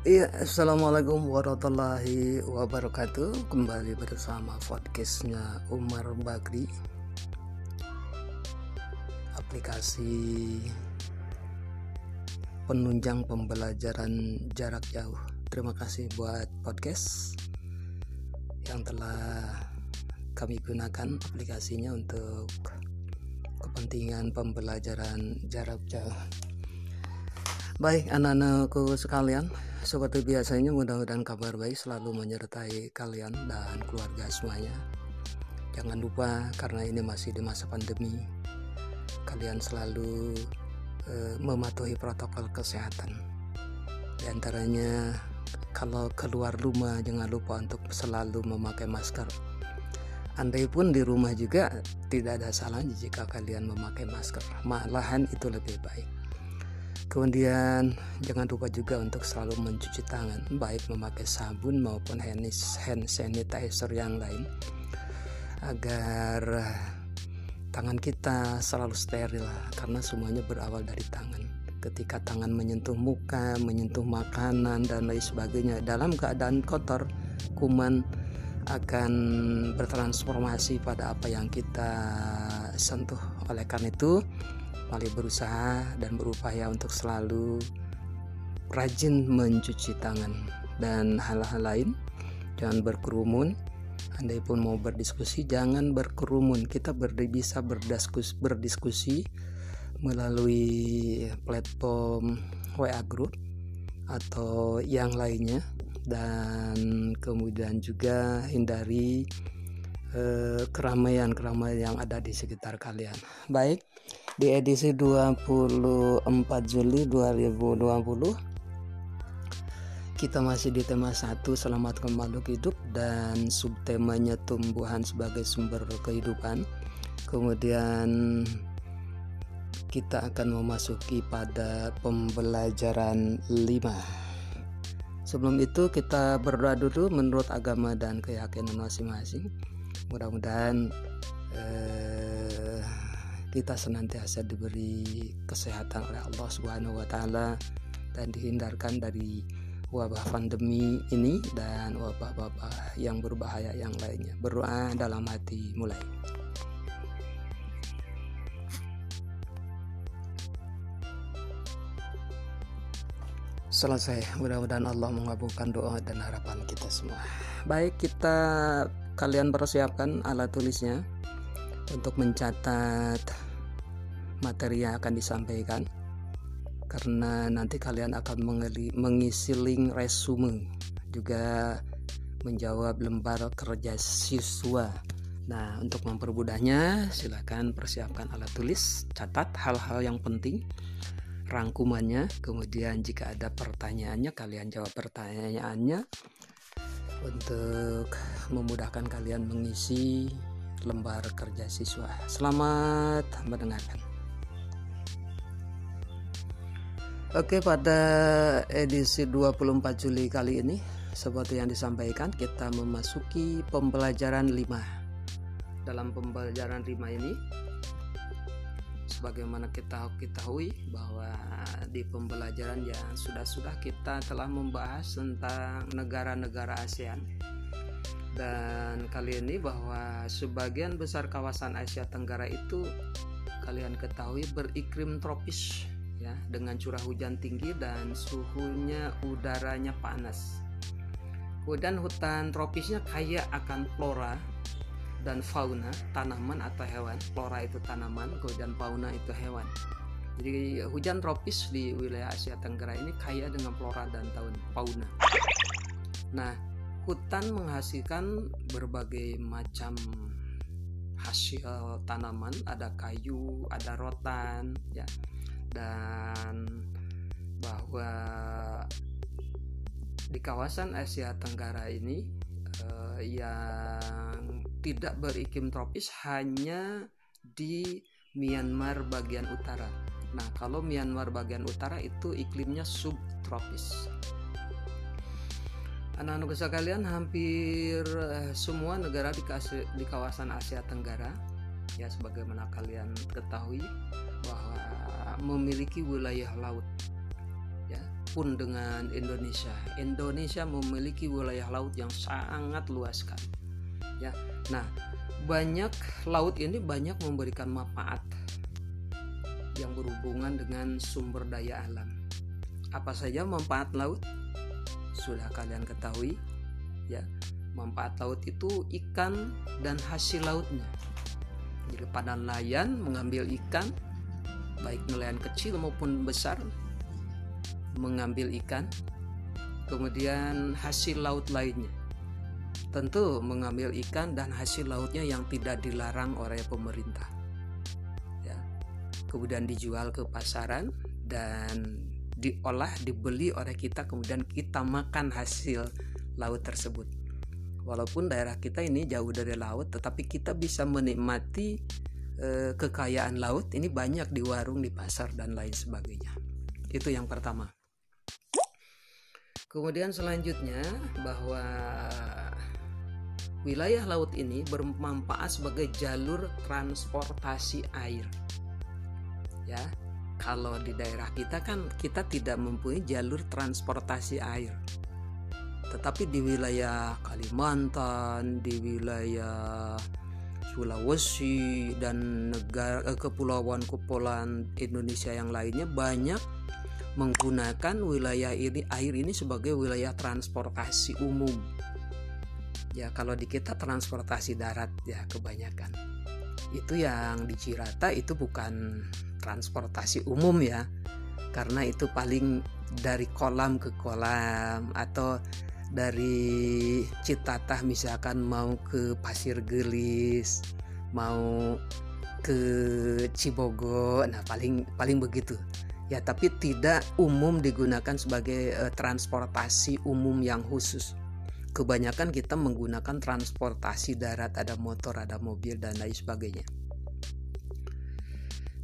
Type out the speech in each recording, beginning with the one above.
Iya, assalamualaikum warahmatullahi wabarakatuh. Kembali bersama podcastnya Umar Bagri. Aplikasi penunjang pembelajaran jarak jauh. Terima kasih buat podcast yang telah kami gunakan aplikasinya untuk kepentingan pembelajaran jarak jauh. Baik, anak-anakku sekalian, seperti biasanya mudah-mudahan kabar baik selalu menyertai kalian dan keluarga semuanya. Jangan lupa karena ini masih di masa pandemi, kalian selalu uh, mematuhi protokol kesehatan. Di antaranya kalau keluar rumah jangan lupa untuk selalu memakai masker. Andai pun di rumah juga tidak ada salahnya jika kalian memakai masker. Malahan itu lebih baik Kemudian jangan lupa juga untuk selalu mencuci tangan baik memakai sabun maupun hand sanitizer yang lain agar tangan kita selalu steril karena semuanya berawal dari tangan. Ketika tangan menyentuh muka, menyentuh makanan dan lain sebagainya dalam keadaan kotor, kuman akan bertransformasi pada apa yang kita sentuh. Oleh karena itu, Mari berusaha dan berupaya untuk selalu rajin mencuci tangan dan hal-hal lain. Jangan berkerumun. Andai pun mau berdiskusi, jangan berkerumun. Kita ber bisa berdiskusi, berdiskusi melalui platform WA Group atau yang lainnya dan kemudian juga hindari eh, keramaian-keramaian yang ada di sekitar kalian. Baik, di edisi 24 Juli 2020 kita masih di tema 1 selamatkan makhluk hidup dan subtemanya tumbuhan sebagai sumber kehidupan. Kemudian kita akan memasuki pada pembelajaran 5 sebelum itu kita berdoa dulu menurut agama dan keyakinan masing-masing. Mudah-mudahan eh, kita senantiasa diberi kesehatan oleh Allah Subhanahu wa taala dan dihindarkan dari wabah pandemi ini dan wabah-wabah yang berbahaya yang lainnya. Berdoa dalam hati mulai. Selesai, mudah-mudahan Allah mengabulkan doa dan harapan kita semua. Baik, kita kalian persiapkan alat tulisnya untuk mencatat materi yang akan disampaikan karena nanti kalian akan mengisi link resume juga menjawab lembar kerja siswa. Nah untuk mempermudahnya silakan persiapkan alat tulis catat hal-hal yang penting rangkumannya kemudian jika ada pertanyaannya kalian jawab pertanyaannya. Untuk memudahkan kalian mengisi lembar kerja siswa. Selamat mendengarkan. Oke, pada edisi 24 Juli kali ini seperti yang disampaikan kita memasuki pembelajaran 5. Dalam pembelajaran 5 ini sebagaimana kita ketahui bahwa di pembelajaran yang sudah-sudah kita telah membahas tentang negara-negara ASEAN dan kali ini bahwa sebagian besar kawasan Asia Tenggara itu kalian ketahui beriklim tropis ya dengan curah hujan tinggi dan suhunya udaranya panas. Kemudian hutan tropisnya kaya akan flora dan fauna, tanaman atau hewan. Flora itu tanaman, kemudian fauna itu hewan. Jadi hujan tropis di wilayah Asia Tenggara ini kaya dengan flora dan fauna. Nah, hutan menghasilkan berbagai macam hasil tanaman. Ada kayu ada rotan ya. Dan bahwa di kawasan Asia Tenggara ini eh, yang tidak beriklim tropis hanya di Myanmar bagian utara. Nah, kalau Myanmar bagian utara itu iklimnya subtropis anak-anak sekalian hampir eh, semua negara di, di kawasan Asia Tenggara ya sebagaimana kalian ketahui bahwa memiliki wilayah laut ya pun dengan Indonesia. Indonesia memiliki wilayah laut yang sangat luas sekali. Ya. Nah, banyak laut ini banyak memberikan manfaat yang berhubungan dengan sumber daya alam. Apa saja manfaat laut? Sudah kalian ketahui, ya. Manfaat laut itu ikan dan hasil lautnya. Jadi pada nelayan mengambil ikan, baik nelayan kecil maupun besar, mengambil ikan, kemudian hasil laut lainnya. Tentu mengambil ikan dan hasil lautnya yang tidak dilarang oleh pemerintah. Ya. Kemudian dijual ke pasaran dan diolah, dibeli oleh kita, kemudian kita makan hasil laut tersebut. Walaupun daerah kita ini jauh dari laut, tetapi kita bisa menikmati eh, kekayaan laut ini banyak di warung, di pasar dan lain sebagainya. Itu yang pertama. Kemudian selanjutnya bahwa wilayah laut ini bermanfaat sebagai jalur transportasi air. Ya, kalau di daerah kita kan kita tidak mempunyai jalur transportasi air. Tetapi di wilayah Kalimantan, di wilayah Sulawesi dan negara eh, kepulauan-kepulauan Indonesia yang lainnya banyak menggunakan wilayah ini air ini sebagai wilayah transportasi umum. Ya, kalau di kita transportasi darat ya kebanyakan. Itu yang di Cirata itu bukan transportasi umum ya. Karena itu paling dari kolam ke kolam atau dari Citatah misalkan mau ke Pasir Gelis, mau ke Cibogo, nah paling paling begitu. Ya tapi tidak umum digunakan sebagai uh, transportasi umum yang khusus. Kebanyakan kita menggunakan transportasi darat ada motor ada mobil dan lain sebagainya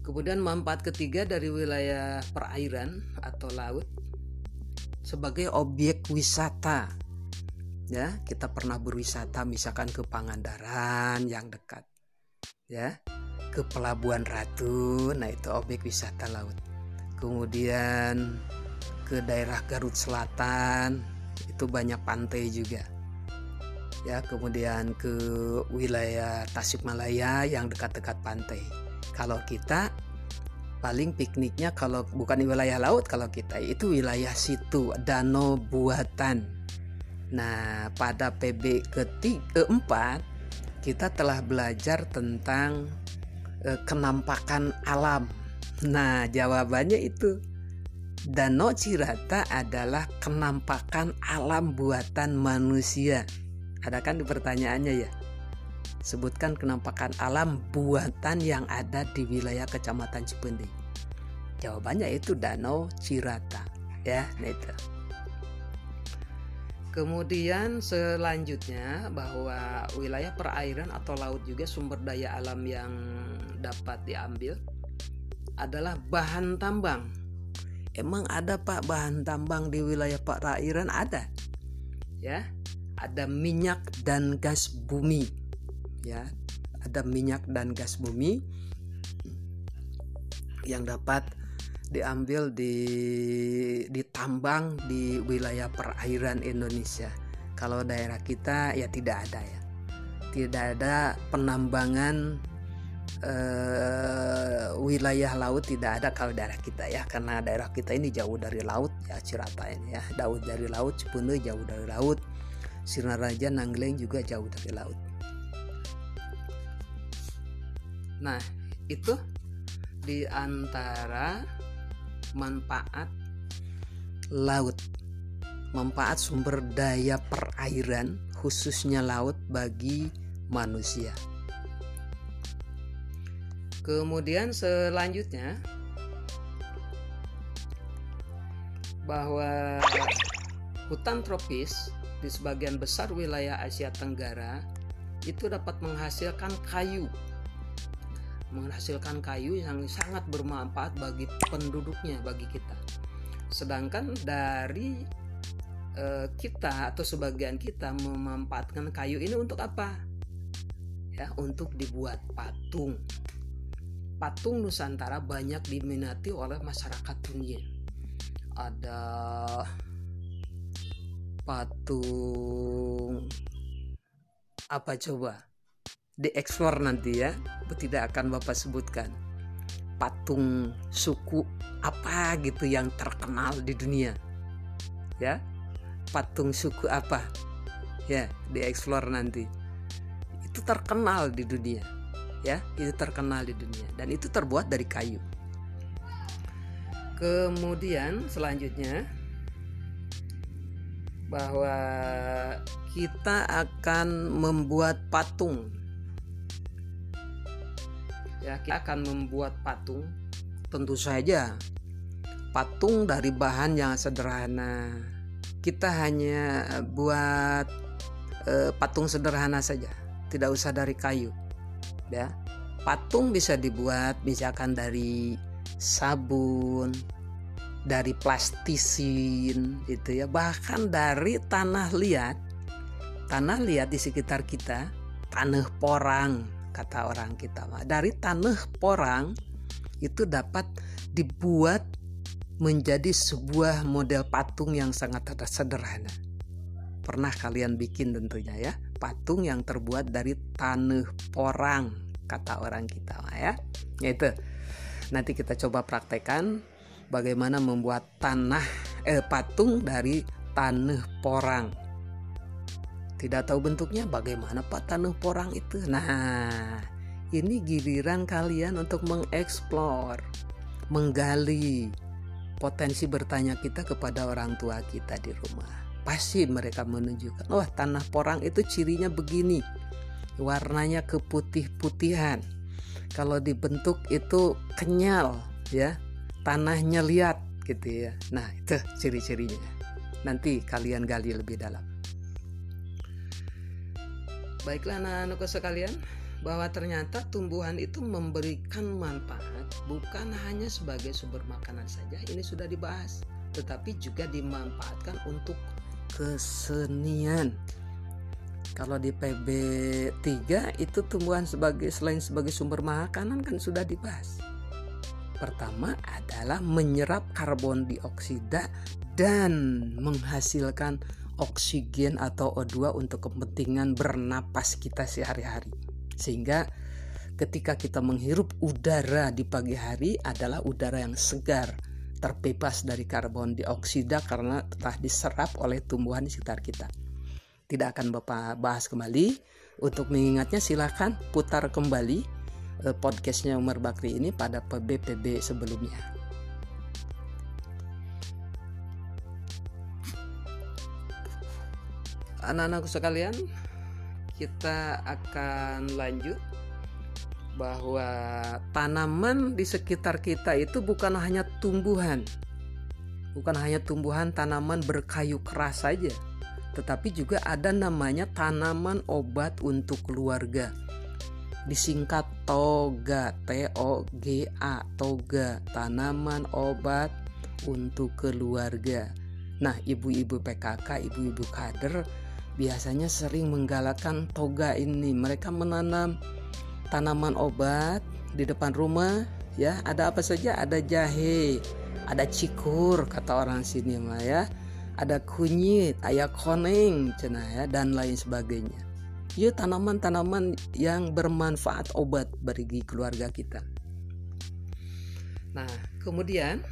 kemudian manfaat ketiga dari wilayah perairan atau laut sebagai objek wisata. Ya kita pernah berwisata misalkan ke Pangandaran yang dekat ya ke Pelabuhan Ratu. Nah itu objek wisata laut. Kemudian ke daerah Garut Selatan itu banyak pantai juga. Ya kemudian ke wilayah Tasikmalaya yang dekat-dekat pantai kalau kita paling pikniknya kalau bukan di wilayah laut kalau kita itu wilayah situ danau buatan nah pada PB keempat kita telah belajar tentang eh, kenampakan alam Nah, jawabannya itu Danau Cirata adalah kenampakan alam buatan manusia. Ada kan pertanyaannya ya? Sebutkan kenampakan alam buatan yang ada di wilayah Kecamatan Cipendi. Jawabannya itu Danau Cirata, ya, nah itu. Kemudian selanjutnya bahwa wilayah perairan atau laut juga sumber daya alam yang dapat diambil adalah bahan tambang. Emang ada Pak bahan tambang di wilayah Pak Rairan ada. Ya. Ada minyak dan gas bumi. Ya. Ada minyak dan gas bumi yang dapat diambil di ditambang di wilayah perairan Indonesia. Kalau daerah kita ya tidak ada ya. Tidak ada penambangan uh, wilayah laut tidak ada kalau daerah kita ya karena daerah kita ini jauh dari laut ya Cirata ya jauh dari laut Cipunde jauh dari laut Sirnaraja Nanggleng juga jauh dari laut nah itu di antara manfaat laut. Manfaat sumber daya perairan khususnya laut bagi manusia. Kemudian selanjutnya bahwa hutan tropis di sebagian besar wilayah Asia Tenggara itu dapat menghasilkan kayu menghasilkan kayu yang sangat bermanfaat bagi penduduknya bagi kita. Sedangkan dari e, kita atau sebagian kita memanfaatkan kayu ini untuk apa? Ya untuk dibuat patung. Patung Nusantara banyak diminati oleh masyarakat dunia. ada patung apa coba dieksplor nanti ya. Tidak akan bapak sebutkan patung suku apa gitu yang terkenal di dunia. Ya patung suku apa? Ya dieksplor nanti. Itu terkenal di dunia. Ya itu terkenal di dunia. Dan itu terbuat dari kayu. Kemudian selanjutnya bahwa kita akan membuat patung ya kita akan membuat patung. Tentu saja. Patung dari bahan yang sederhana. Kita hanya buat eh, patung sederhana saja. Tidak usah dari kayu. Ya. Patung bisa dibuat misalkan dari sabun dari plastisin itu ya. Bahkan dari tanah liat. Tanah liat di sekitar kita tanah porang kata orang kita mah dari tanah porang itu dapat dibuat menjadi sebuah model patung yang sangat sederhana. Pernah kalian bikin tentunya ya, patung yang terbuat dari tanah porang kata orang kita mah ya. Itu. Nanti kita coba praktekkan bagaimana membuat tanah eh patung dari tanah porang tidak tahu bentuknya bagaimana Pak tanah porang itu. Nah, ini giliran kalian untuk mengeksplor, menggali potensi bertanya kita kepada orang tua kita di rumah. Pasti mereka menunjukkan, wah tanah porang itu cirinya begini. Warnanya keputih-putihan. Kalau dibentuk itu kenyal ya. Tanahnya liat gitu ya. Nah, itu ciri-cirinya. Nanti kalian gali lebih dalam. Baiklah anak-anakku sekalian, bahwa ternyata tumbuhan itu memberikan manfaat bukan hanya sebagai sumber makanan saja, ini sudah dibahas, tetapi juga dimanfaatkan untuk kesenian. Kalau di PB 3 itu tumbuhan sebagai selain sebagai sumber makanan kan sudah dibahas. Pertama adalah menyerap karbon dioksida dan menghasilkan oksigen atau O2 untuk kepentingan bernapas kita sehari-hari. Sehingga ketika kita menghirup udara di pagi hari adalah udara yang segar, terbebas dari karbon dioksida karena telah diserap oleh tumbuhan di sekitar kita. Tidak akan Bapak bahas kembali. Untuk mengingatnya silahkan putar kembali eh, podcastnya Umar Bakri ini pada PBPB sebelumnya. Anak-anakku sekalian kita akan lanjut bahwa tanaman di sekitar kita itu bukan hanya tumbuhan. Bukan hanya tumbuhan tanaman berkayu keras saja. Tetapi juga ada namanya tanaman obat untuk keluarga. Disingkat toga T O G A toga. Tanaman obat untuk keluarga. Nah ibu-ibu PKK ibu-ibu kader biasanya sering menggalakkan toga ini. Mereka menanam tanaman obat di depan rumah, ya. Ada apa saja? Ada jahe, ada cikur kata orang sini mah ya. Ada kunyit, ayah koneng, cina ya, dan lain sebagainya. Ya tanaman-tanaman yang bermanfaat obat bagi keluarga kita. Nah, kemudian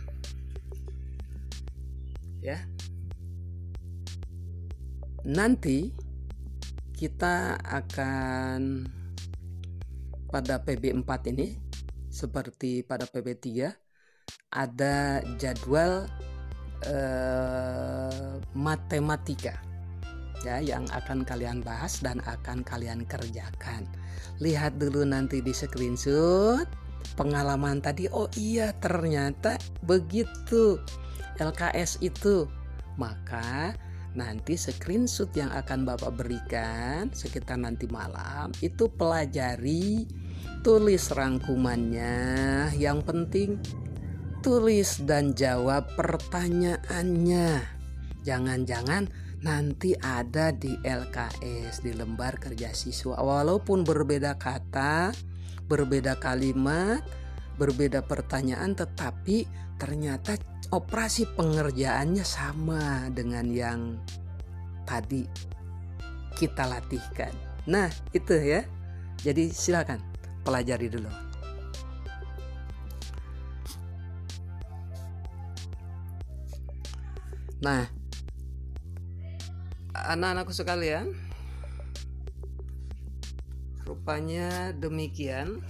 ya nanti kita akan pada PB4 ini seperti pada PB3 ada jadwal eh, matematika ya yang akan kalian bahas dan akan kalian kerjakan. Lihat dulu nanti di screenshot pengalaman tadi. Oh iya ternyata begitu LKS itu. Maka nanti screenshot yang akan Bapak berikan sekitar nanti malam itu pelajari tulis rangkumannya. Yang penting tulis dan jawab pertanyaannya. Jangan-jangan nanti ada di LKS di lembar kerja siswa. Walaupun berbeda kata berbeda kalimat berbeda pertanyaan tetapi ternyata operasi pengerjaannya sama dengan yang tadi kita latihkan. Nah, itu ya. Jadi silakan pelajari dulu. Nah, anak-anakku sekalian, rupanya demikian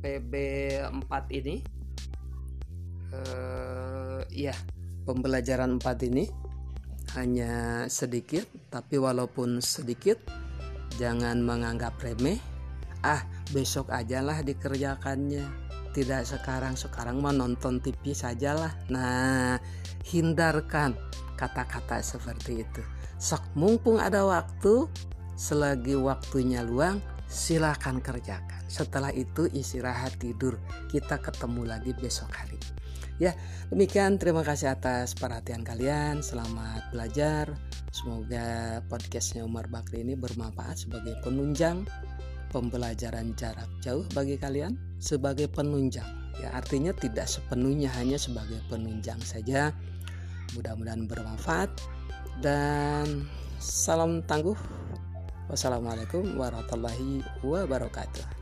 PB4 ini. Uh, ya, pembelajaran 4 ini hanya sedikit, tapi walaupun sedikit, jangan menganggap remeh. Ah, besok ajalah dikerjakannya. Tidak sekarang, sekarang mau nonton TV sajalah. Nah, hindarkan kata-kata seperti itu. Sok mumpung ada waktu, selagi waktunya luang, silahkan kerjakan. Setelah itu istirahat tidur. Kita ketemu lagi besok hari. Ya, demikian terima kasih atas perhatian kalian. Selamat belajar. Semoga podcastnya Umar Bakri ini bermanfaat sebagai penunjang pembelajaran jarak jauh bagi kalian sebagai penunjang. Ya, artinya tidak sepenuhnya hanya sebagai penunjang saja Mudah-mudahan bermanfaat dan salam tangguh. Wassalamualaikum warahmatullahi wabarakatuh.